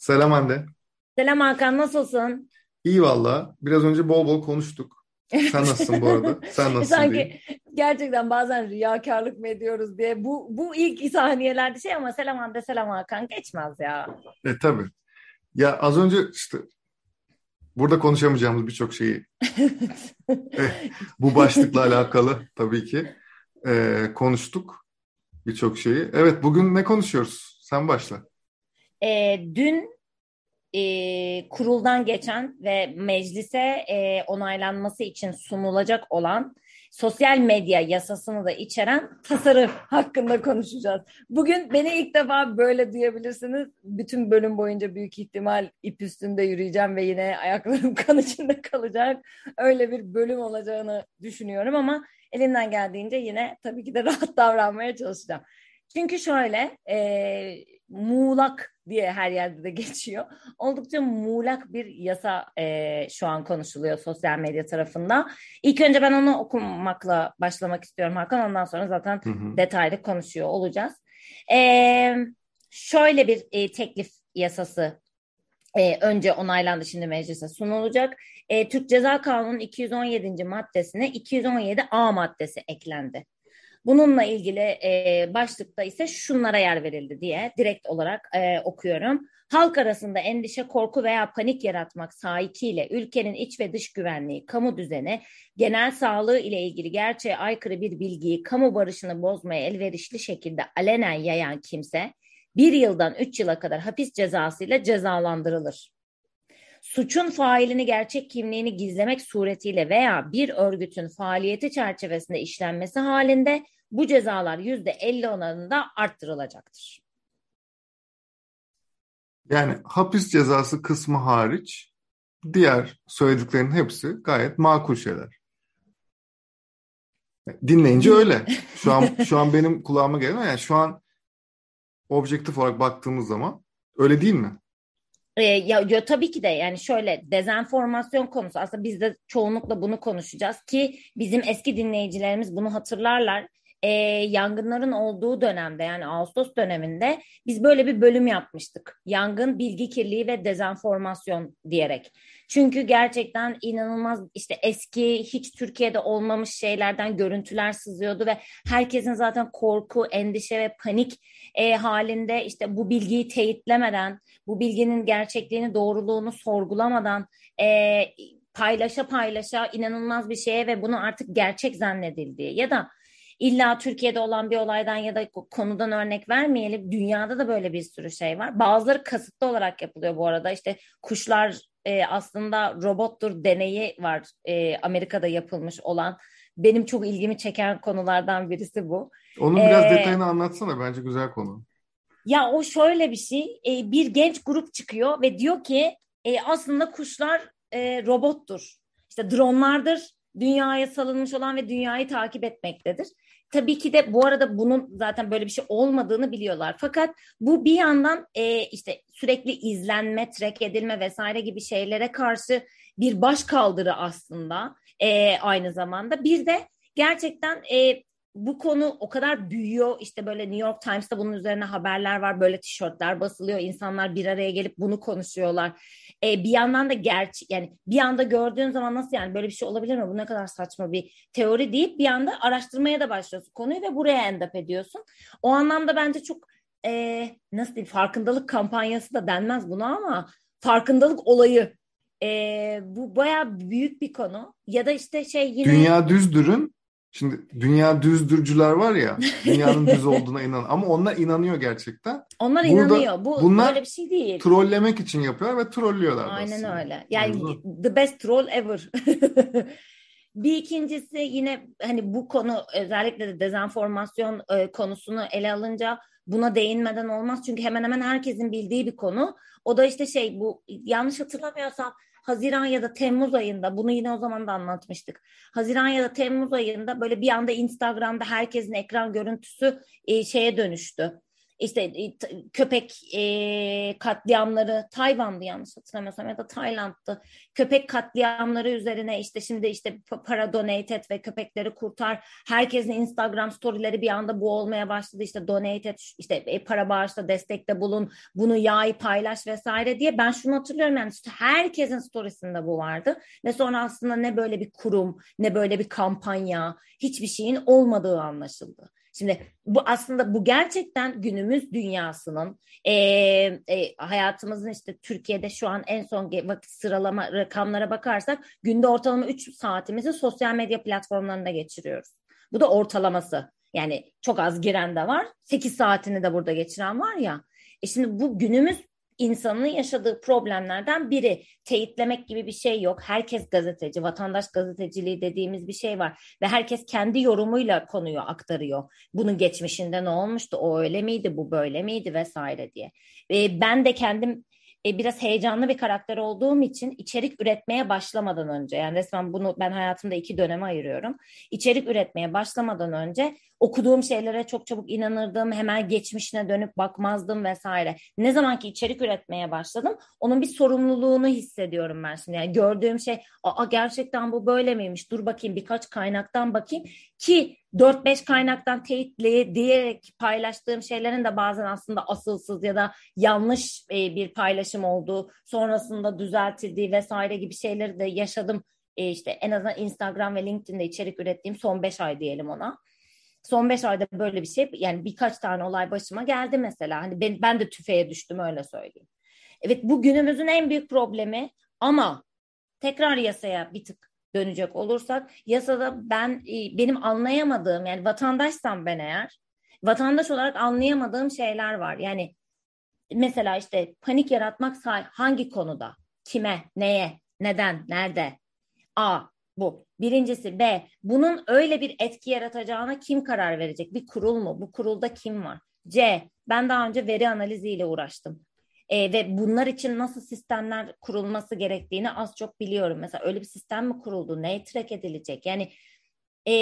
Selam Hande. Selam Hakan, nasılsın? İyi valla. Biraz önce bol bol konuştuk. Sen nasılsın bu arada? Sen nasılsın. Sanki gerçekten bazen riyakarlık mı ediyoruz diye. Bu, bu ilk saniyelerde şey ama selam Hande, selam Hakan geçmez ya. E tabii. Ya az önce işte burada konuşamayacağımız birçok şeyi eh, bu başlıkla alakalı tabii ki e, konuştuk. Birçok şeyi. Evet bugün ne konuşuyoruz? Sen başla. E, dün e, kuruldan geçen ve meclise e, onaylanması için sunulacak olan sosyal medya yasasını da içeren tasarı hakkında konuşacağız. Bugün beni ilk defa böyle duyabilirsiniz. Bütün bölüm boyunca büyük ihtimal ip üstünde yürüyeceğim ve yine ayaklarım kan içinde kalacak. Öyle bir bölüm olacağını düşünüyorum ama elimden geldiğince yine tabii ki de rahat davranmaya çalışacağım. Çünkü şöyle e, muğlak diye her yerde de geçiyor. Oldukça muğlak bir yasa e, şu an konuşuluyor sosyal medya tarafında. İlk önce ben onu okumakla başlamak istiyorum Hakan. Ondan sonra zaten hı hı. detaylı konuşuyor olacağız. E, şöyle bir e, teklif yasası e, önce onaylandı şimdi meclise sunulacak. E, Türk Ceza Kanunu'nun 217. maddesine 217 A maddesi eklendi. Bununla ilgili e, başlıkta ise şunlara yer verildi diye direkt olarak e, okuyorum. Halk arasında endişe, korku veya panik yaratmak sahikiyle ülkenin iç ve dış güvenliği, kamu düzeni, genel sağlığı ile ilgili gerçeğe aykırı bir bilgiyi kamu barışını bozmaya elverişli şekilde alenen yayan kimse bir yıldan üç yıla kadar hapis cezasıyla cezalandırılır suçun failini gerçek kimliğini gizlemek suretiyle veya bir örgütün faaliyeti çerçevesinde işlenmesi halinde bu cezalar yüzde elli oranında arttırılacaktır. Yani hapis cezası kısmı hariç diğer söylediklerin hepsi gayet makul şeyler. Dinleyince öyle. Şu an şu an benim kulağıma geliyor. Yani şu an objektif olarak baktığımız zaman öyle değil mi? E, ya, ya tabii ki de yani şöyle dezenformasyon konusu aslında biz de çoğunlukla bunu konuşacağız ki bizim eski dinleyicilerimiz bunu hatırlarlar. E, yangınların olduğu dönemde yani Ağustos döneminde biz böyle bir bölüm yapmıştık. Yangın, bilgi kirliliği ve dezenformasyon diyerek. Çünkü gerçekten inanılmaz işte eski hiç Türkiye'de olmamış şeylerden görüntüler sızıyordu ve herkesin zaten korku, endişe ve panik e, halinde işte bu bilgiyi teyitlemeden, bu bilginin gerçekliğini, doğruluğunu sorgulamadan e, paylaşa paylaşa inanılmaz bir şeye ve bunu artık gerçek zannedildiği ya da illa Türkiye'de olan bir olaydan ya da konudan örnek vermeyelim. Dünyada da böyle bir sürü şey var. Bazıları kasıtlı olarak yapılıyor bu arada. İşte kuşlar e, aslında robottur deneyi var e, Amerika'da yapılmış olan. Benim çok ilgimi çeken konulardan birisi bu. Onun biraz ee, detayını anlatsana bence güzel konu. Ya o şöyle bir şey. E, bir genç grup çıkıyor ve diyor ki e, aslında kuşlar e, robottur. İşte dronlardır dünyaya salınmış olan ve dünyayı takip etmektedir. Tabii ki de bu arada bunun zaten böyle bir şey olmadığını biliyorlar. Fakat bu bir yandan e, işte sürekli izlenme, trek edilme vesaire gibi şeylere karşı bir baş kaldırı aslında e, aynı zamanda. Bir de gerçekten e, bu konu o kadar büyüyor. İşte böyle New York Times'ta bunun üzerine haberler var. Böyle tişörtler basılıyor. İnsanlar bir araya gelip bunu konuşuyorlar. E, bir yandan da gerçek yani bir anda gördüğün zaman nasıl yani böyle bir şey olabilir mi? Bu ne kadar saçma bir teori deyip bir anda araştırmaya da başlıyorsun konuyu ve buraya end up ediyorsun. O anlamda bence çok e, nasıl diyeyim farkındalık kampanyası da denmez buna ama farkındalık olayı e, bu baya büyük bir konu. Ya da işte şey yine dünya düzdürün Şimdi dünya düzdürcüler var ya, dünyanın düz olduğuna inan ama onlar inanıyor gerçekten. Onlar Burada, inanıyor. Bu bunlar böyle bir şey değil. Trollemek için yapıyor ve trollüyorlar Aynen aslında. öyle. Yani the best troll ever. bir ikincisi yine hani bu konu özellikle de dezenformasyon e, konusunu ele alınca buna değinmeden olmaz. Çünkü hemen hemen herkesin bildiği bir konu. O da işte şey bu yanlış hatırlamıyorsam Haziran ya da Temmuz ayında bunu yine o zaman da anlatmıştık. Haziran ya da Temmuz ayında böyle bir anda Instagram'da herkesin ekran görüntüsü e, şeye dönüştü. İşte e, köpek e, katliamları Tayvan'dı yanlış hatırlamıyorsam ya da Tayland'dı. Köpek katliamları üzerine işte şimdi işte para donate et ve köpekleri kurtar. Herkesin Instagram storyleri bir anda bu olmaya başladı. İşte donate et, işte e, para bağışla, destekte bulun, bunu yay, paylaş vesaire diye. Ben şunu hatırlıyorum yani işte herkesin storiesinde bu vardı. Ve sonra aslında ne böyle bir kurum, ne böyle bir kampanya, hiçbir şeyin olmadığı anlaşıldı. Şimdi bu aslında bu gerçekten günümüz dünyasının e, e, hayatımızın işte Türkiye'de şu an en son vakit sıralama rakamlara bakarsak günde ortalama 3 saatimizi sosyal medya platformlarında geçiriyoruz. Bu da ortalaması. Yani çok az giren de var. 8 saatini de burada geçiren var ya. E şimdi bu günümüz insanın yaşadığı problemlerden biri. Teyitlemek gibi bir şey yok. Herkes gazeteci, vatandaş gazeteciliği dediğimiz bir şey var. Ve herkes kendi yorumuyla konuyu aktarıyor. Bunun geçmişinde ne olmuştu, o öyle miydi, bu böyle miydi vesaire diye. E, ben de kendim e, biraz heyecanlı bir karakter olduğum için içerik üretmeye başlamadan önce yani resmen bunu ben hayatımda iki döneme ayırıyorum. İçerik üretmeye başlamadan önce okuduğum şeylere çok çabuk inanırdım. Hemen geçmişine dönüp bakmazdım vesaire. Ne zaman ki içerik üretmeye başladım onun bir sorumluluğunu hissediyorum ben şimdi. Yani gördüğüm şey aa gerçekten bu böyle miymiş? Dur bakayım birkaç kaynaktan bakayım ki 4-5 kaynaktan teyitli diyerek paylaştığım şeylerin de bazen aslında asılsız ya da yanlış e, bir paylaşım olduğu, sonrasında düzeltildiği vesaire gibi şeyleri de yaşadım. E, işte en azından Instagram ve LinkedIn'de içerik ürettiğim son 5 ay diyelim ona. Son 5 ayda böyle bir şey yani birkaç tane olay başıma geldi mesela. Hani ben, ben de tüfeğe düştüm öyle söyleyeyim. Evet bu günümüzün en büyük problemi ama tekrar yasaya bir tık dönecek olursak yasada ben e, benim anlayamadığım yani vatandaşsam ben eğer vatandaş olarak anlayamadığım şeyler var. Yani mesela işte panik yaratmak hangi konuda, kime, neye, neden, nerede? A bu. Birincisi B. Bunun öyle bir etki yaratacağına kim karar verecek? Bir kurul mu? Bu kurulda kim var? C. Ben daha önce veri analiziyle uğraştım e, ve bunlar için nasıl sistemler kurulması gerektiğini az çok biliyorum. Mesela öyle bir sistem mi kuruldu? Ne track edilecek? Yani e,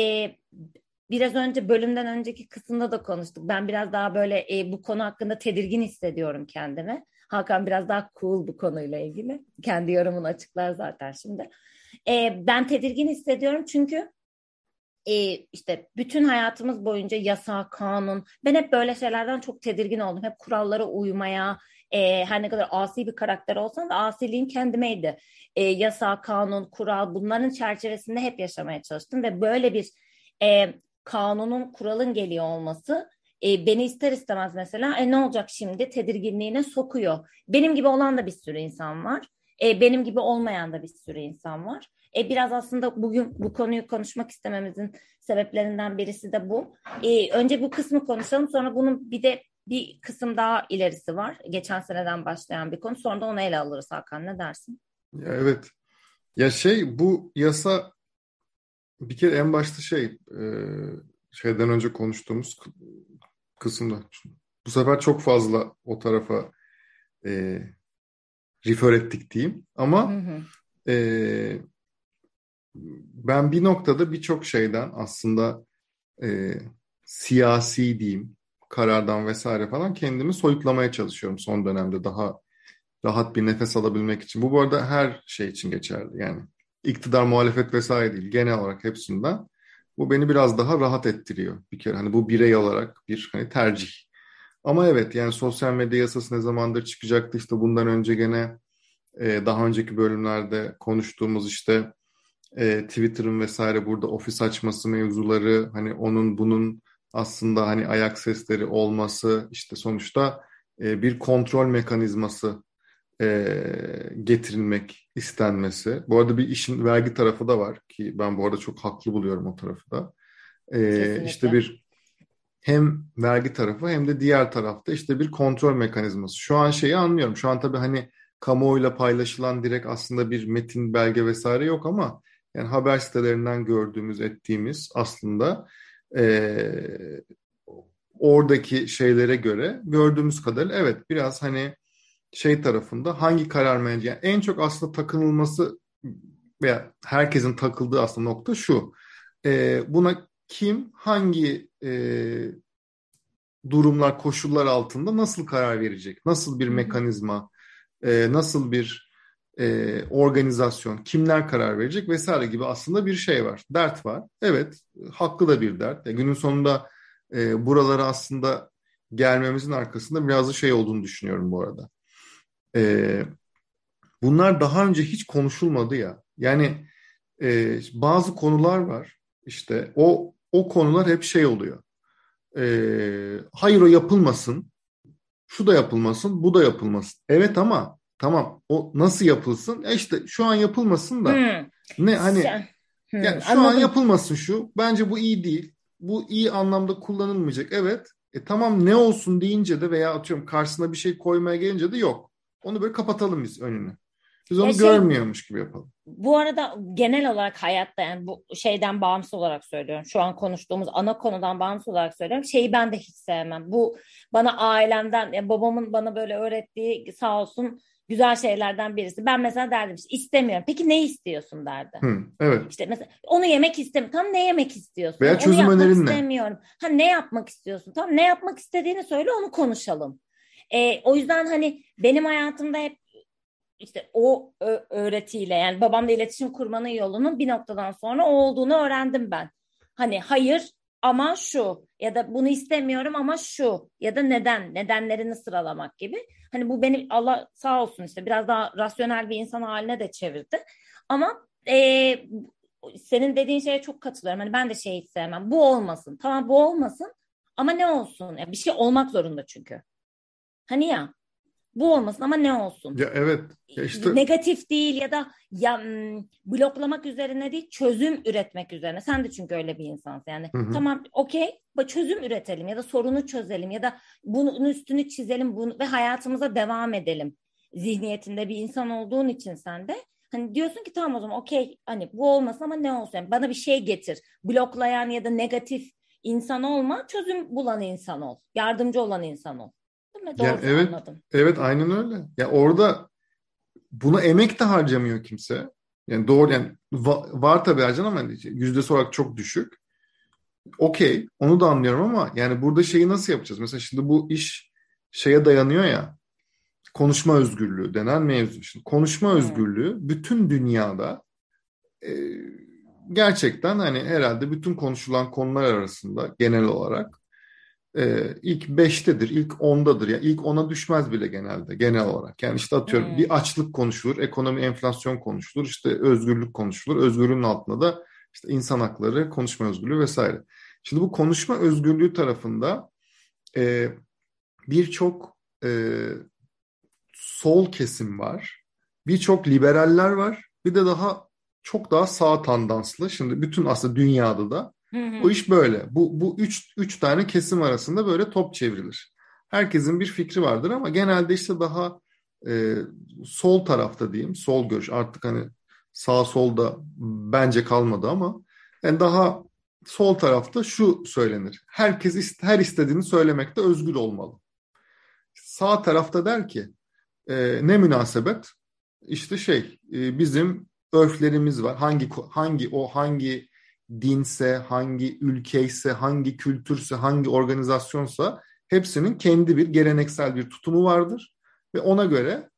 biraz önce bölümden önceki kısımda da konuştuk. Ben biraz daha böyle e, bu konu hakkında tedirgin hissediyorum kendimi. Hakan biraz daha cool bu konuyla ilgili. Kendi yorumunu açıklar zaten şimdi. E, ben tedirgin hissediyorum çünkü e, işte bütün hayatımız boyunca yasa, kanun. Ben hep böyle şeylerden çok tedirgin oldum. Hep kurallara uymaya, e, her ne kadar asi bir karakter olsam da asiliğim kendimeydi. E, yasa, kanun, kural bunların çerçevesinde hep yaşamaya çalıştım ve böyle bir e, kanunun, kuralın geliyor olması e, beni ister istemez mesela e, ne olacak şimdi tedirginliğine sokuyor. Benim gibi olan da bir sürü insan var. E, benim gibi olmayan da bir sürü insan var. E, biraz aslında bugün bu konuyu konuşmak istememizin sebeplerinden birisi de bu. E, önce bu kısmı konuşalım sonra bunun bir de bir kısım daha ilerisi var. Geçen seneden başlayan bir konu. Sonra da onu ele alırız Hakan. Ne dersin? Ya evet. Ya şey bu yasa bir kere en başta şey e, şeyden önce konuştuğumuz kısımda bu sefer çok fazla o tarafa e, refer ettik diyeyim. Ama hı hı. E, ben bir noktada birçok şeyden aslında e, siyasi diyeyim karardan vesaire falan kendimi soyutlamaya çalışıyorum son dönemde daha rahat bir nefes alabilmek için. Bu bu arada her şey için geçerli. Yani iktidar, muhalefet vesaire değil. Genel olarak hepsinden. Bu beni biraz daha rahat ettiriyor bir kere. Hani bu birey olarak bir hani tercih. Ama evet yani sosyal medya yasası ne zamandır çıkacaktı işte bundan önce gene e, daha önceki bölümlerde konuştuğumuz işte e, Twitter'ın vesaire burada ofis açması mevzuları hani onun bunun aslında hani ayak sesleri olması işte sonuçta e, bir kontrol mekanizması e, getirilmek istenmesi. Bu arada bir işin vergi tarafı da var ki ben bu arada çok haklı buluyorum o tarafı da. E, işte bir hem vergi tarafı hem de diğer tarafta işte bir kontrol mekanizması. Şu an şeyi anlıyorum. Şu an tabii hani kamuoyuyla paylaşılan direkt aslında bir metin, belge vesaire yok ama yani haber sitelerinden gördüğümüz, ettiğimiz aslında e, oradaki şeylere göre gördüğümüz kadarıyla evet biraz hani şey tarafında hangi karar yani en çok aslında takınılması veya herkesin takıldığı aslında nokta şu e, buna kim hangi e, durumlar, koşullar altında nasıl karar verecek? Nasıl bir mekanizma, e, nasıl bir e, organizasyon, kimler karar verecek vesaire gibi aslında bir şey var. Dert var. Evet, haklı da bir dert. Yani günün sonunda e, buralara aslında gelmemizin arkasında biraz da şey olduğunu düşünüyorum bu arada. E, bunlar daha önce hiç konuşulmadı ya. Yani e, bazı konular var. İşte o o konular hep şey oluyor. E, hayır o yapılmasın. Şu da yapılmasın, bu da yapılmasın. Evet ama tamam o nasıl yapılsın? E işte şu an yapılmasın da hmm. ne hani hmm, yani şu anladım. an yapılmasın şu. Bence bu iyi değil. Bu iyi anlamda kullanılmayacak. Evet. E tamam ne olsun deyince de veya atıyorum karşısına bir şey koymaya gelince de yok. Onu böyle kapatalım biz önünü. Biz onu ya şey, görmüyormuş gibi yapalım. Bu arada genel olarak hayatta yani bu şeyden bağımsız olarak söylüyorum. Şu an konuştuğumuz ana konudan bağımsız olarak söylüyorum. Şeyi ben de hiç sevmem. Bu bana ailemden, yani babamın bana böyle öğrettiği sağ olsun güzel şeylerden birisi. Ben mesela derdim işte istemiyorum. Peki ne istiyorsun derdi. Hı, evet. İşte mesela onu yemek istemiyorum. Tam ne yemek istiyorsun? Veya çözüm onu önerin ne? istemiyorum. Ha ne yapmak istiyorsun? Tam ne yapmak istediğini söyle onu konuşalım. E, o yüzden hani benim hayatımda hep işte o öğretiyle yani babamla iletişim kurmanın yolunun bir noktadan sonra o olduğunu öğrendim ben. Hani hayır ama şu ya da bunu istemiyorum ama şu ya da neden nedenlerini sıralamak gibi. Hani bu beni Allah sağ olsun işte biraz daha rasyonel bir insan haline de çevirdi. Ama e, senin dediğin şeye çok katılıyorum. Hani ben de şey sevmem. Bu olmasın. Tamam bu olmasın ama ne olsun? Yani bir şey olmak zorunda çünkü. Hani ya bu olmasın ama ne olsun? Ya evet. Ya işte... Negatif değil ya da ya bloklamak üzerine değil çözüm üretmek üzerine. Sen de çünkü öyle bir insansın. Yani hı hı. tamam okey çözüm üretelim ya da sorunu çözelim ya da bunun üstünü çizelim bunu ve hayatımıza devam edelim. Zihniyetinde bir insan olduğun için sen de hani diyorsun ki tamam o zaman okey hani bu olmasın ama ne olsun? Yani bana bir şey getir. Bloklayan ya da negatif insan olma, çözüm bulan insan ol. Yardımcı olan insan ol. Değil mi? Doğru yani evet, anladım. Evet aynen öyle. Ya orada buna emek de harcamıyor kimse. Yani doğru yani var, var tabii harcan ama yüzdesi olarak çok düşük. Okey onu da anlıyorum ama yani burada şeyi nasıl yapacağız? Mesela şimdi bu iş şeye dayanıyor ya konuşma özgürlüğü denen mevzu. Şimdi konuşma hmm. özgürlüğü bütün dünyada e, gerçekten hani herhalde bütün konuşulan konular arasında genel olarak e, ilk beştedir, ilk ondadır. Yani ilk ona düşmez bile genelde genel olarak. Yani işte atıyorum hmm. bir açlık konuşulur, ekonomi, enflasyon konuşulur, işte özgürlük konuşulur. Özgürlüğün altında da işte insan hakları, konuşma özgürlüğü vesaire. Şimdi bu konuşma özgürlüğü tarafında e, birçok e, sol kesim var, birçok liberaller var, bir de daha çok daha sağ tandanslı. Şimdi bütün aslında dünyada da Hı. O iş böyle. Bu, bu üç, üç tane kesim arasında böyle top çevrilir. Herkesin bir fikri vardır ama genelde işte daha e, sol tarafta diyeyim, sol görüş. Artık hani sağ solda bence kalmadı ama yani daha sol tarafta şu söylenir. Herkes her istediğini söylemekte özgür olmalı. Sağ tarafta der ki e, ne münasebet? İşte şey e, bizim örflerimiz var. Hangi hangi o hangi dinse, hangi ülkeyse, hangi kültürse, hangi organizasyonsa hepsinin kendi bir geleneksel bir tutumu vardır. Ve ona göre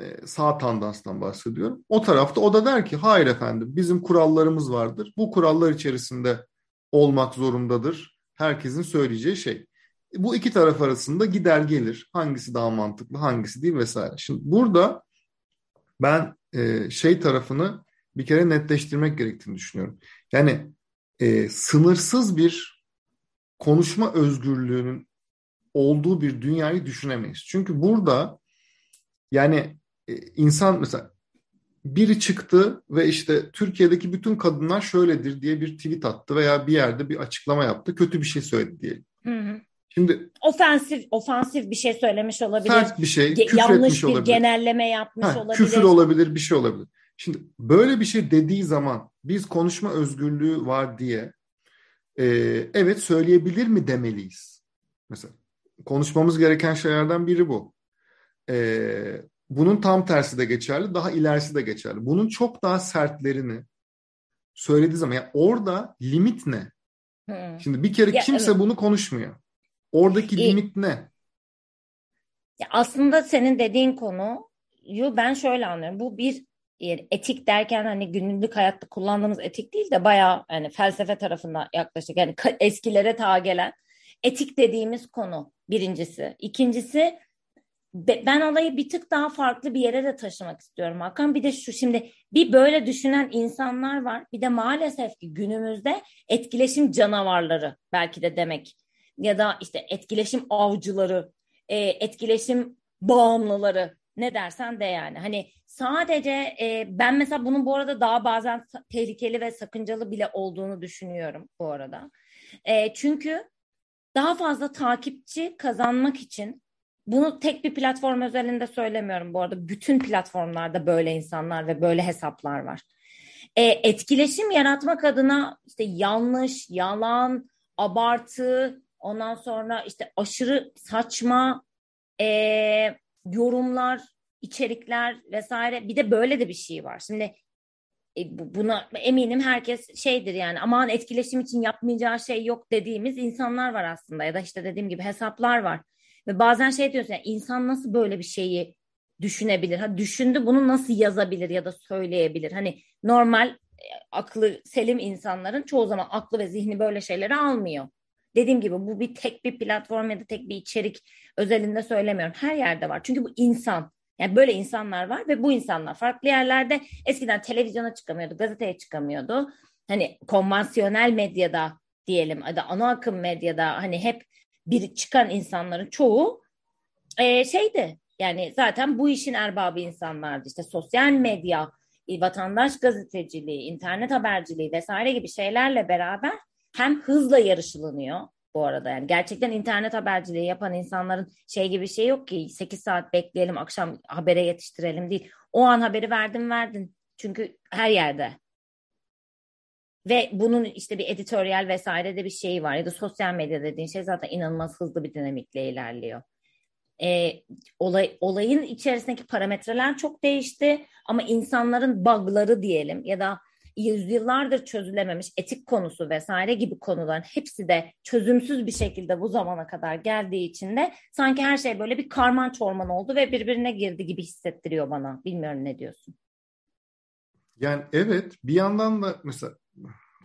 e, sağ tandanstan bahsediyorum. O tarafta o da der ki hayır efendim bizim kurallarımız vardır. Bu kurallar içerisinde olmak zorundadır. Herkesin söyleyeceği şey. Bu iki taraf arasında gider gelir. Hangisi daha mantıklı, hangisi değil vesaire. Şimdi burada ben e, şey tarafını bir kere netleştirmek gerektiğini düşünüyorum. Yani e, sınırsız bir konuşma özgürlüğünün olduğu bir dünyayı düşünemeyiz. Çünkü burada yani e, insan mesela biri çıktı ve işte Türkiye'deki bütün kadınlar şöyledir diye bir tweet attı veya bir yerde bir açıklama yaptı. Kötü bir şey söyledi diyelim. Hı hı. Şimdi ofansif ofansif bir şey söylemiş olabilir. Sert bir şey, küfür yanlış etmiş bir olabilir. genelleme yapmış ha, olabilir. Küfür olabilir, bir şey olabilir. Şimdi böyle bir şey dediği zaman biz konuşma özgürlüğü var diye e, evet söyleyebilir mi demeliyiz. Mesela konuşmamız gereken şeylerden biri bu. E, bunun tam tersi de geçerli, daha ilerisi de geçerli. Bunun çok daha sertlerini söylediği zaman yani orada limit ne? Hmm. Şimdi bir kere ya, kimse evet. bunu konuşmuyor. Oradaki e, limit ne? Aslında senin dediğin konu ben şöyle anlıyorum. Bu bir etik derken hani günlük hayatta kullandığımız etik değil de bayağı hani felsefe tarafından yaklaşık yani eskilere ta gelen etik dediğimiz konu birincisi. İkincisi ben olayı bir tık daha farklı bir yere de taşımak istiyorum Hakan. Bir de şu şimdi bir böyle düşünen insanlar var. Bir de maalesef ki günümüzde etkileşim canavarları belki de demek ya da işte etkileşim avcıları, etkileşim bağımlıları ne dersen de yani. Hani sadece e, ben mesela bunun bu arada daha bazen tehlikeli ve sakıncalı bile olduğunu düşünüyorum bu arada. E, çünkü daha fazla takipçi kazanmak için bunu tek bir platform özelinde söylemiyorum bu arada. Bütün platformlarda böyle insanlar ve böyle hesaplar var. E, etkileşim yaratmak adına işte yanlış, yalan, abartı, ondan sonra işte aşırı saçma e, yorumlar, içerikler vesaire. Bir de böyle de bir şey var. Şimdi e, buna eminim herkes şeydir yani aman etkileşim için yapmayacağı şey yok dediğimiz insanlar var aslında ya da işte dediğim gibi hesaplar var. Ve bazen şey diyorsun yani insan nasıl böyle bir şeyi düşünebilir? Ha düşündü bunu nasıl yazabilir ya da söyleyebilir? Hani normal e, aklı selim insanların çoğu zaman aklı ve zihni böyle şeyleri almıyor. Dediğim gibi bu bir tek bir platform ya da tek bir içerik özelinde söylemiyorum. Her yerde var. Çünkü bu insan. Yani böyle insanlar var ve bu insanlar farklı yerlerde eskiden televizyona çıkamıyordu, gazeteye çıkamıyordu. Hani konvansiyonel medyada diyelim ya da ana akım medyada hani hep bir çıkan insanların çoğu e, şeydi. Yani zaten bu işin erbabı insanlardı. İşte sosyal medya, vatandaş gazeteciliği, internet haberciliği vesaire gibi şeylerle beraber hem hızla yarışılanıyor bu arada. Yani gerçekten internet haberciliği yapan insanların şey gibi şey yok ki 8 saat bekleyelim akşam habere yetiştirelim değil. O an haberi verdin verdin. Çünkü her yerde. Ve bunun işte bir editoryal vesaire de bir şeyi var. Ya da sosyal medya dediğin şey zaten inanılmaz hızlı bir dinamikle ilerliyor. Ee, olay, olayın içerisindeki parametreler çok değişti ama insanların bug'ları diyelim ya da yüzyıllardır çözülememiş etik konusu vesaire gibi konuların hepsi de çözümsüz bir şekilde bu zamana kadar geldiği için de sanki her şey böyle bir karman çorman oldu ve birbirine girdi gibi hissettiriyor bana. Bilmiyorum ne diyorsun? Yani evet bir yandan da mesela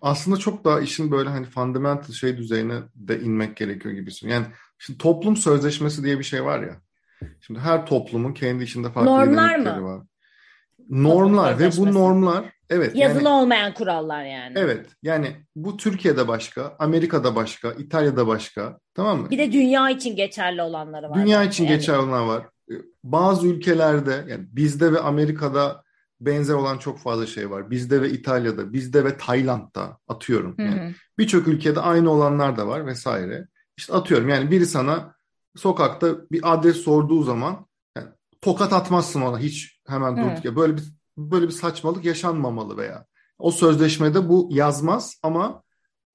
aslında çok daha işin böyle hani fundamental şey düzeyine de inmek gerekiyor gibisin. Yani şimdi toplum sözleşmesi diye bir şey var ya. Şimdi her toplumun kendi içinde farklı normlar mı? var. Normlar ve bu normlar evet yazılı yani, olmayan kurallar yani. Evet. Yani bu Türkiye'de başka, Amerika'da başka, İtalya'da başka. Tamam mı? Bir de dünya için geçerli olanları var. Dünya için yani. geçerli olanlar var. Bazı ülkelerde yani bizde ve Amerika'da benzer olan çok fazla şey var. Bizde ve İtalya'da, bizde ve Tayland'da atıyorum. Yani birçok ülkede aynı olanlar da var vesaire. İşte atıyorum yani biri sana sokakta bir adres sorduğu zaman yani tokat atmazsın ona hiç hemen durduk ya. Böyle bir böyle bir saçmalık yaşanmamalı veya o sözleşmede bu yazmaz ama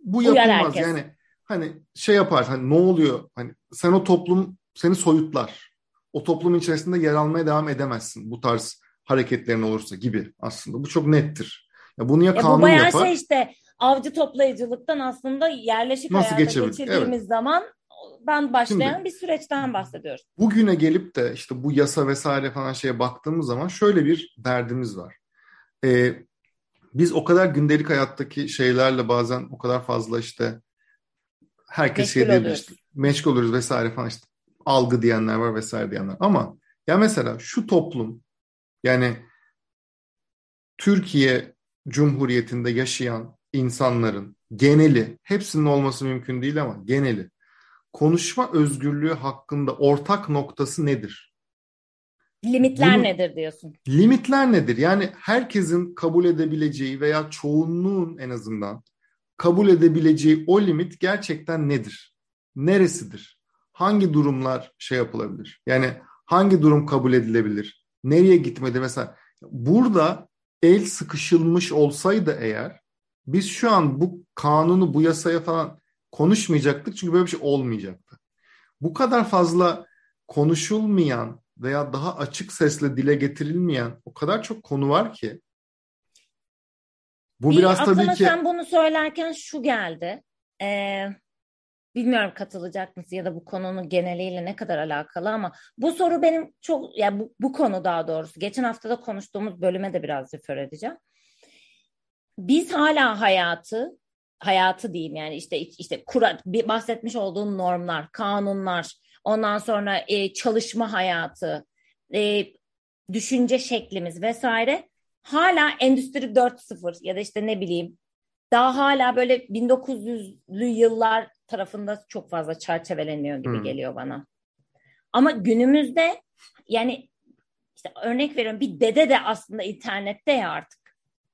bu yapılmaz. Yani hani şey yapar hani ne oluyor? Hani sen o toplum seni soyutlar. O toplumun içerisinde yer almaya devam edemezsin. Bu tarz hareketlerin olursa gibi aslında. Bu çok nettir. Ya bunu ya, ya kanun bu yapar. şey işte avcı toplayıcılıktan aslında yerleşik Nasıl hayata geçirdiğimiz evet. zaman ben başlayan Şimdi, bir süreçten bahsediyoruz. Bugüne gelip de işte bu yasa vesaire falan şeye baktığımız zaman şöyle bir derdimiz var. Ee, biz o kadar gündelik hayattaki şeylerle bazen o kadar fazla işte herkes şey diyebilir işte, meşgul oluruz vesaire falan işte algı diyenler var vesaire diyenler. Ama ya mesela şu toplum yani Türkiye Cumhuriyeti'nde yaşayan insanların geneli, hepsinin olması mümkün değil ama geneli konuşma özgürlüğü hakkında ortak noktası nedir? Limitler Bunu, nedir diyorsun? Limitler nedir? Yani herkesin kabul edebileceği veya çoğunluğun en azından kabul edebileceği o limit gerçekten nedir? Neresidir? Hangi durumlar şey yapılabilir? Yani hangi durum kabul edilebilir? Nereye gitmedi? Mesela burada el sıkışılmış olsaydı eğer biz şu an bu kanunu, bu yasaya falan konuşmayacaktık çünkü böyle bir şey olmayacaktı. Bu kadar fazla konuşulmayan veya daha açık sesle dile getirilmeyen o kadar çok konu var ki. Bu bir biraz tabii ki... sen bunu söylerken şu geldi. Ee, Bilmiyorum katılacak mısın ya da bu konunun geneliyle ne kadar alakalı ama bu soru benim çok ya yani bu, bu konu daha doğrusu geçen hafta da konuştuğumuz bölüme de biraz refer edeceğim. Biz hala hayatı hayatı diyeyim yani işte işte kura, bahsetmiş olduğum normlar, kanunlar, ondan sonra e, çalışma hayatı, e, düşünce şeklimiz vesaire hala Endüstri 4.0 ya da işte ne bileyim daha hala böyle 1900'lü yıllar tarafında çok fazla çerçeveleniyor gibi hmm. geliyor bana. Ama günümüzde yani işte örnek veriyorum bir dede de aslında internette ya artık.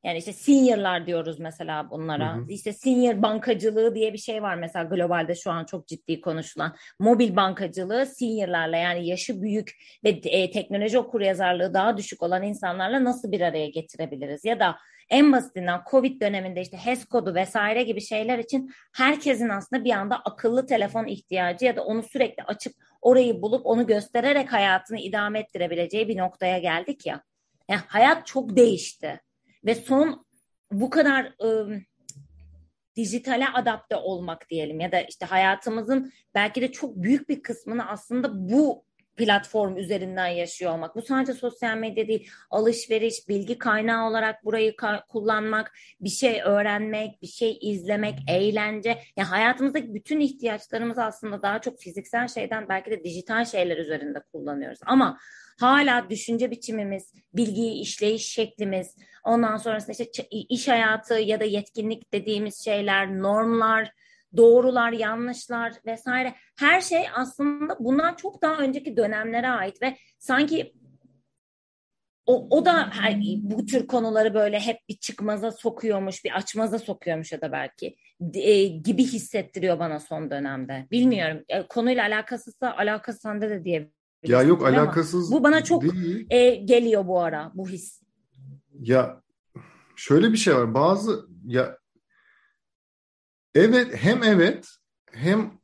Yani işte seniorlar diyoruz mesela bunlara. Hı hı. İşte senior bankacılığı diye bir şey var mesela globalde şu an çok ciddi konuşulan. Mobil bankacılığı seniorlarla yani yaşı büyük ve e, teknoloji okuryazarlığı daha düşük olan insanlarla nasıl bir araya getirebiliriz? Ya da en basitinden Covid döneminde işte HES kodu vesaire gibi şeyler için herkesin aslında bir anda akıllı telefon ihtiyacı ya da onu sürekli açıp orayı bulup onu göstererek hayatını idame ettirebileceği bir noktaya geldik ya. Yani hayat çok değişti ve son bu kadar ıı, dijitale adapte olmak diyelim ya da işte hayatımızın belki de çok büyük bir kısmını aslında bu platform üzerinden yaşıyor olmak. Bu sadece sosyal medya değil, alışveriş, bilgi kaynağı olarak burayı ka- kullanmak, bir şey öğrenmek, bir şey izlemek, eğlence. Yani hayatımızdaki bütün ihtiyaçlarımızı aslında daha çok fiziksel şeyden belki de dijital şeyler üzerinde kullanıyoruz. Ama hala düşünce biçimimiz, bilgiyi işleyiş şeklimiz, ondan sonrasında işte iş hayatı ya da yetkinlik dediğimiz şeyler, normlar, doğrular, yanlışlar vesaire her şey aslında bundan çok daha önceki dönemlere ait ve sanki o, o da bu tür konuları böyle hep bir çıkmaza sokuyormuş, bir açmaza sokuyormuş ya da belki e, gibi hissettiriyor bana son dönemde. Bilmiyorum. E, konuyla alakasızsa alakası sende de diyebilirim. Ya yok alakasız Bu bana çok değil. E, geliyor bu ara bu his. Ya şöyle bir şey var. Bazı ya Evet hem evet hem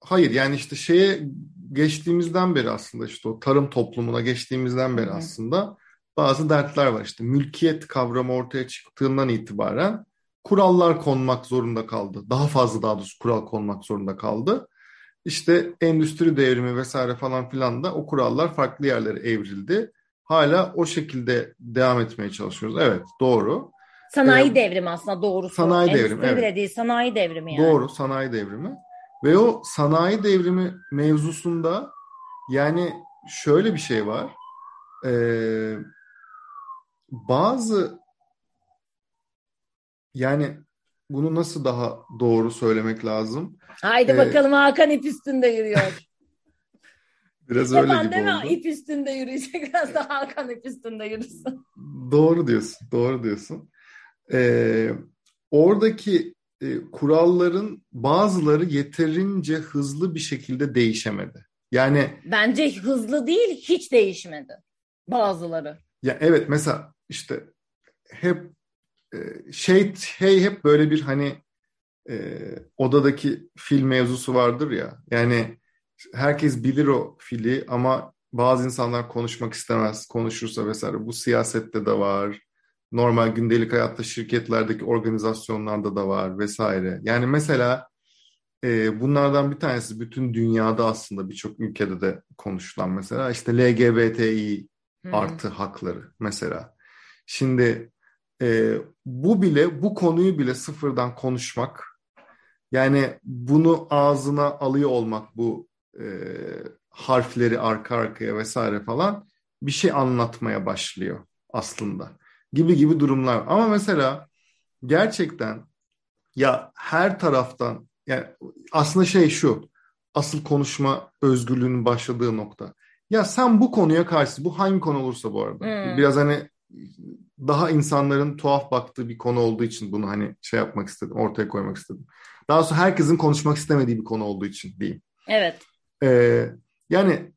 hayır yani işte şeye geçtiğimizden beri aslında işte o tarım toplumuna geçtiğimizden beri aslında bazı dertler var işte mülkiyet kavramı ortaya çıktığından itibaren kurallar konmak zorunda kaldı. Daha fazla daha doğrusu kural konmak zorunda kaldı. İşte endüstri devrimi vesaire falan filan da o kurallar farklı yerlere evrildi. Hala o şekilde devam etmeye çalışıyoruz. Evet doğru. Sanayi ee, devrimi aslında doğrusu. Sanayi Endüstri devrimi. Evet. bile değil sanayi devrimi yani. Doğru sanayi devrimi. Ve o sanayi devrimi mevzusunda yani şöyle bir şey var. Ee, bazı yani bunu nasıl daha doğru söylemek lazım? Haydi ee, bakalım Hakan ip üstünde yürüyor. Biraz Hep öyle gibi oldu. ip üstünde yürüyecek. Biraz da Hakan ip üstünde yürüsün. Doğru diyorsun. Doğru diyorsun e, oradaki e, kuralların bazıları yeterince hızlı bir şekilde değişemedi. Yani bence hızlı değil hiç değişmedi bazıları. Ya evet mesela işte hep şey şey hep böyle bir hani e, odadaki fil mevzusu vardır ya. Yani herkes bilir o fili ama bazı insanlar konuşmak istemez. Konuşursa vesaire. Bu siyasette de var normal gündelik hayatta şirketlerdeki organizasyonlarda da var vesaire. Yani mesela e, bunlardan bir tanesi bütün dünyada aslında birçok ülkede de konuşulan mesela işte LGBTİ hmm. artı hakları mesela. Şimdi e, bu bile bu konuyu bile sıfırdan konuşmak yani bunu ağzına alıyor olmak bu e, harfleri arka arkaya vesaire falan bir şey anlatmaya başlıyor aslında gibi gibi durumlar. Ama mesela gerçekten ya her taraftan yani aslında şey şu asıl konuşma özgürlüğünün başladığı nokta. Ya sen bu konuya karşı bu hangi konu olursa bu arada hmm. biraz hani daha insanların tuhaf baktığı bir konu olduğu için bunu hani şey yapmak istedim ortaya koymak istedim. Daha sonra herkesin konuşmak istemediği bir konu olduğu için diyeyim. Evet. Ee, yani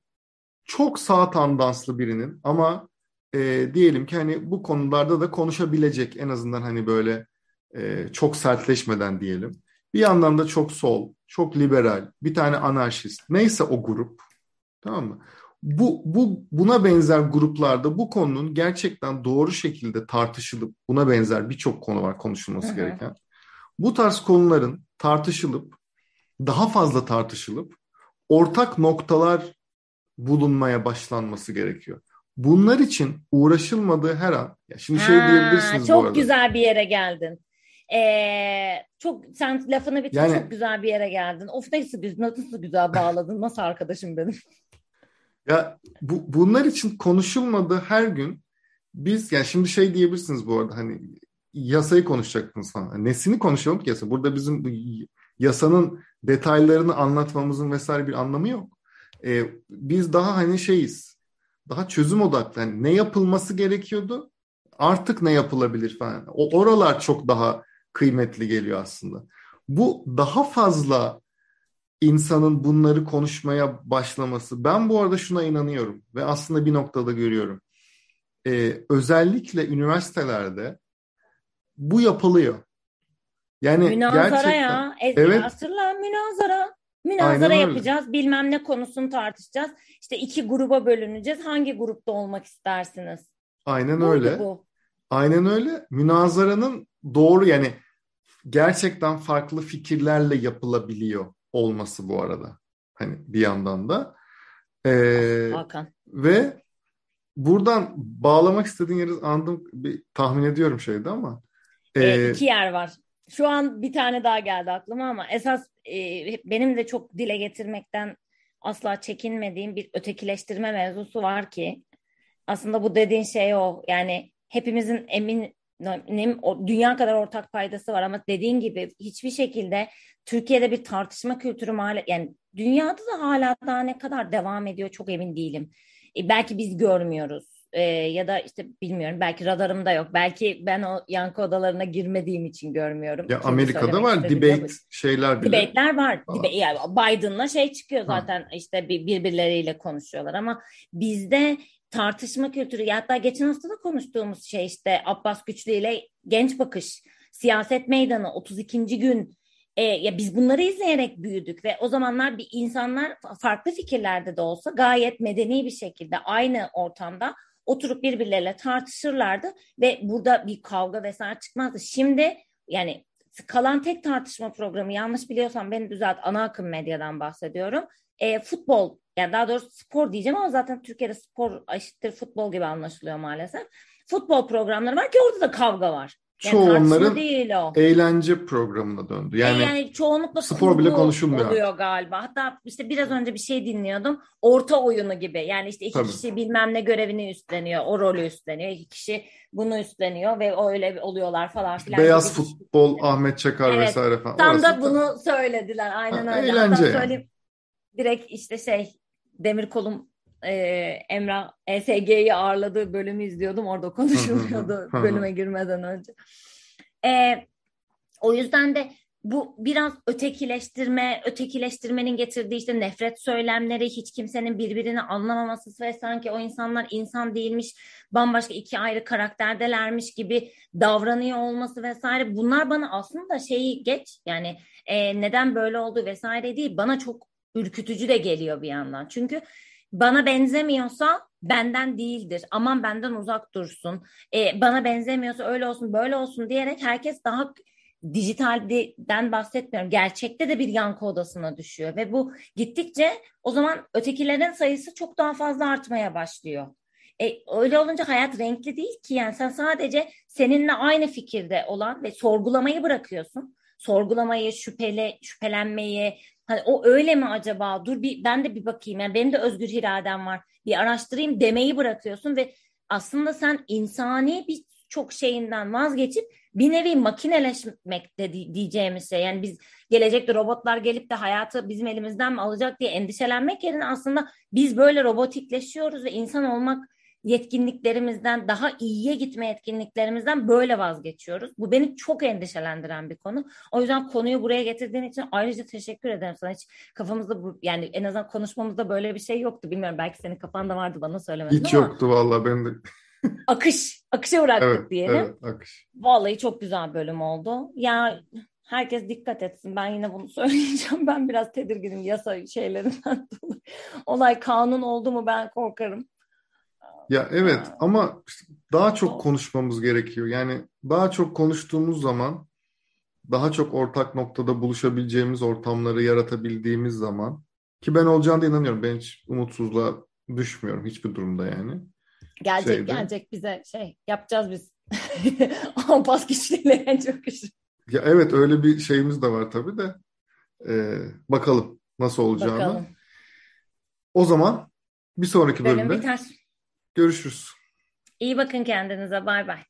çok sağ tandanslı birinin ama e, diyelim ki hani bu konularda da konuşabilecek en azından hani böyle e, çok sertleşmeden diyelim. Bir yandan da çok sol, çok liberal, bir tane anarşist. Neyse o grup. Tamam mı? Bu, bu buna benzer gruplarda bu konunun gerçekten doğru şekilde tartışılıp buna benzer birçok konu var konuşulması Hı-hı. gereken. Bu tarz konuların tartışılıp daha fazla tartışılıp ortak noktalar bulunmaya başlanması gerekiyor. Bunlar için uğraşılmadığı her an, ya şimdi şey Ha, diyebilirsiniz bu çok arada. güzel bir yere geldin. Ee, çok sen lafını bitir Yani- çok güzel bir yere geldin. Of nasıl güzel, nasıl güzel bağladın. Nasıl arkadaşım benim. Ya bu, bunlar için konuşulmadığı her gün biz yani şimdi şey diyebilirsiniz bu arada hani yasayı konuşacaktınız falan. Nesini konuşalım ki yasa? Burada bizim bu yasanın detaylarını anlatmamızın vesaire bir anlamı yok. Ee, biz daha hani şeyiz. Daha çözüm odaklı. Hani ne yapılması gerekiyordu? Artık ne yapılabilir falan. O oralar çok daha kıymetli geliyor aslında. Bu daha fazla insanın bunları konuşmaya başlaması. Ben bu arada şuna inanıyorum ve aslında bir noktada görüyorum. Ee, özellikle üniversitelerde bu yapılıyor. Yani Münazara gerçekten ya. E, Evet. Hatırla münazara. Münazara Aynen öyle. yapacağız. Bilmem ne konusunu tartışacağız. İşte iki gruba bölüneceğiz. Hangi grupta olmak istersiniz? aynen Buydu öyle. bu. Aynen öyle. Münazaranın doğru yani gerçekten farklı fikirlerle yapılabiliyor olması bu arada. Hani bir yandan da. Ee, Hakan. Ve buradan bağlamak istediğin yeri anladım. Bir tahmin ediyorum şeydi ama. E, Ee, iki yer var. Şu an bir tane daha geldi aklıma ama esas e, benim de çok dile getirmekten asla çekinmediğim bir ötekileştirme mevzusu var ki aslında bu dediğin şey o. Yani hepimizin o dünya kadar ortak paydası var ama dediğin gibi hiçbir şekilde Türkiye'de bir tartışma kültürü maalesef yani dünyada da hala daha ne kadar devam ediyor çok emin değilim. E, belki biz görmüyoruz. E, ya da işte bilmiyorum belki radarımda yok. Belki ben o yankı odalarına girmediğim için görmüyorum. ya Çünkü Amerika'da var debate şeyler bile. Debate'ler var. Falan. Deba- yani Biden'la şey çıkıyor Ha. zaten işte bir- birbirleriyle konuşuyorlar ama bizde tartışma kültürü hatta geçen hafta da konuştuğumuz şey işte Abbas Güçlü ile Genç Bakış, Siyaset Meydanı 32. gün E, ya biz bunları izleyerek büyüdük ve o zamanlar bir insanlar farklı fikirlerde de olsa gayet medeni bir şekilde aynı ortamda oturup birbirleriyle tartışırlardı ve burada bir kavga vesaire çıkmazdı. Şimdi yani kalan tek tartışma programı yanlış biliyorsam beni düzelt ana akım medyadan bahsediyorum. E, futbol yani daha doğrusu spor diyeceğim ama zaten Türkiye'de spor eşittir futbol gibi anlaşılıyor maalesef. Futbol programları var ki orada da kavga var. Yani Çoğu onların değil o. eğlence programına döndü. Yani, Yani, yani çoğunlukla spor bile konuşulmuyor oluyor galiba. Hatta işte biraz önce bir şey dinliyordum. Orta oyunu gibi. Yani işte iki Tabii. kişi bilmem ne görevini üstleniyor. O rolü üstleniyor. İki kişi bunu üstleniyor ve öyle oluyorlar falan filan. beyaz gibi. futbol, Ahmet Çakar Evet, vesaire falan. Tam Orası da bunu söylediler. Aynen Ha, öyle. eğlence Hatta yani. söyleyeyim. Direkt işte şey Demir Kolum e, Emrah ESG'yi ağırladığı bölümü izliyordum. Orada konuşuluyordu bölüme girmeden önce. E, o yüzden de bu biraz ötekileştirme, ötekileştirmenin getirdiği işte nefret söylemleri, hiç kimsenin birbirini anlamaması ve sanki o insanlar insan değilmiş, bambaşka iki ayrı karakterdelermiş gibi davranıyor olması vesaire. Bunlar bana aslında şeyi geç yani e, neden böyle oldu vesaire değil, bana çok ürkütücü de geliyor bir yandan. Çünkü bana benzemiyorsa benden değildir. Aman benden uzak dursun. E, bana benzemiyorsa öyle olsun böyle olsun diyerek herkes daha dijitalden bahsetmiyorum. Gerçekte de bir yankı odasına düşüyor ve bu gittikçe o zaman ötekilerin sayısı çok daha fazla artmaya başlıyor. E, öyle olunca hayat renkli değil ki yani sen sadece seninle aynı fikirde olan ve sorgulamayı bırakıyorsun. Sorgulamayı, şüpheli, şüphelenmeyi, hani o öyle mi acaba? Dur bir ben de bir bakayım. Yani benim de özgür iradem var. Bir araştırayım demeyi bırakıyorsun ve aslında sen insani bir çok şeyinden vazgeçip bir nevi makineleşmek de diyeceğimiz şey. Yani biz gelecekte robotlar gelip de hayatı bizim elimizden mi alacak diye endişelenmek yerine aslında biz böyle robotikleşiyoruz ve insan olmak yetkinliklerimizden daha iyiye gitme yetkinliklerimizden böyle vazgeçiyoruz. Bu beni çok endişelendiren bir konu. O yüzden konuyu buraya getirdiğin için ayrıca teşekkür ederim sana. Hiç kafamızda bu, yani en azından konuşmamızda böyle bir şey yoktu. Bilmiyorum belki senin kafanda vardı bana söylemedin Hiç ama. yoktu vallahi ben de. akış, akışa bıraktık Evet, diyelim. evet akış. Vallahi çok güzel bölüm oldu. Ya herkes dikkat etsin. Ben yine bunu söyleyeceğim. Ben biraz tedirginim yasa şeylerinden dolayı. Olay kanun oldu mu ben korkarım. Ya evet Aa. ama işte daha çok konuşmamız gerekiyor. Yani daha çok konuştuğumuz zaman daha çok ortak noktada buluşabileceğimiz ortamları yaratabildiğimiz zaman ki ben olacağına inanıyorum. Ben hiç umutsuzluğa düşmüyorum hiçbir durumda yani. Gelecek Şeyde. gelecek bize şey yapacağız biz. Ampas güçlüyle en çok güçlü. Ya evet öyle bir şeyimiz de var tabii de. Ee, bakalım nasıl olacağını. Bakalım. O zaman bir sonraki Bölüm bölümde biter. Görüşürüz. İyi bakın kendinize. Bay bay.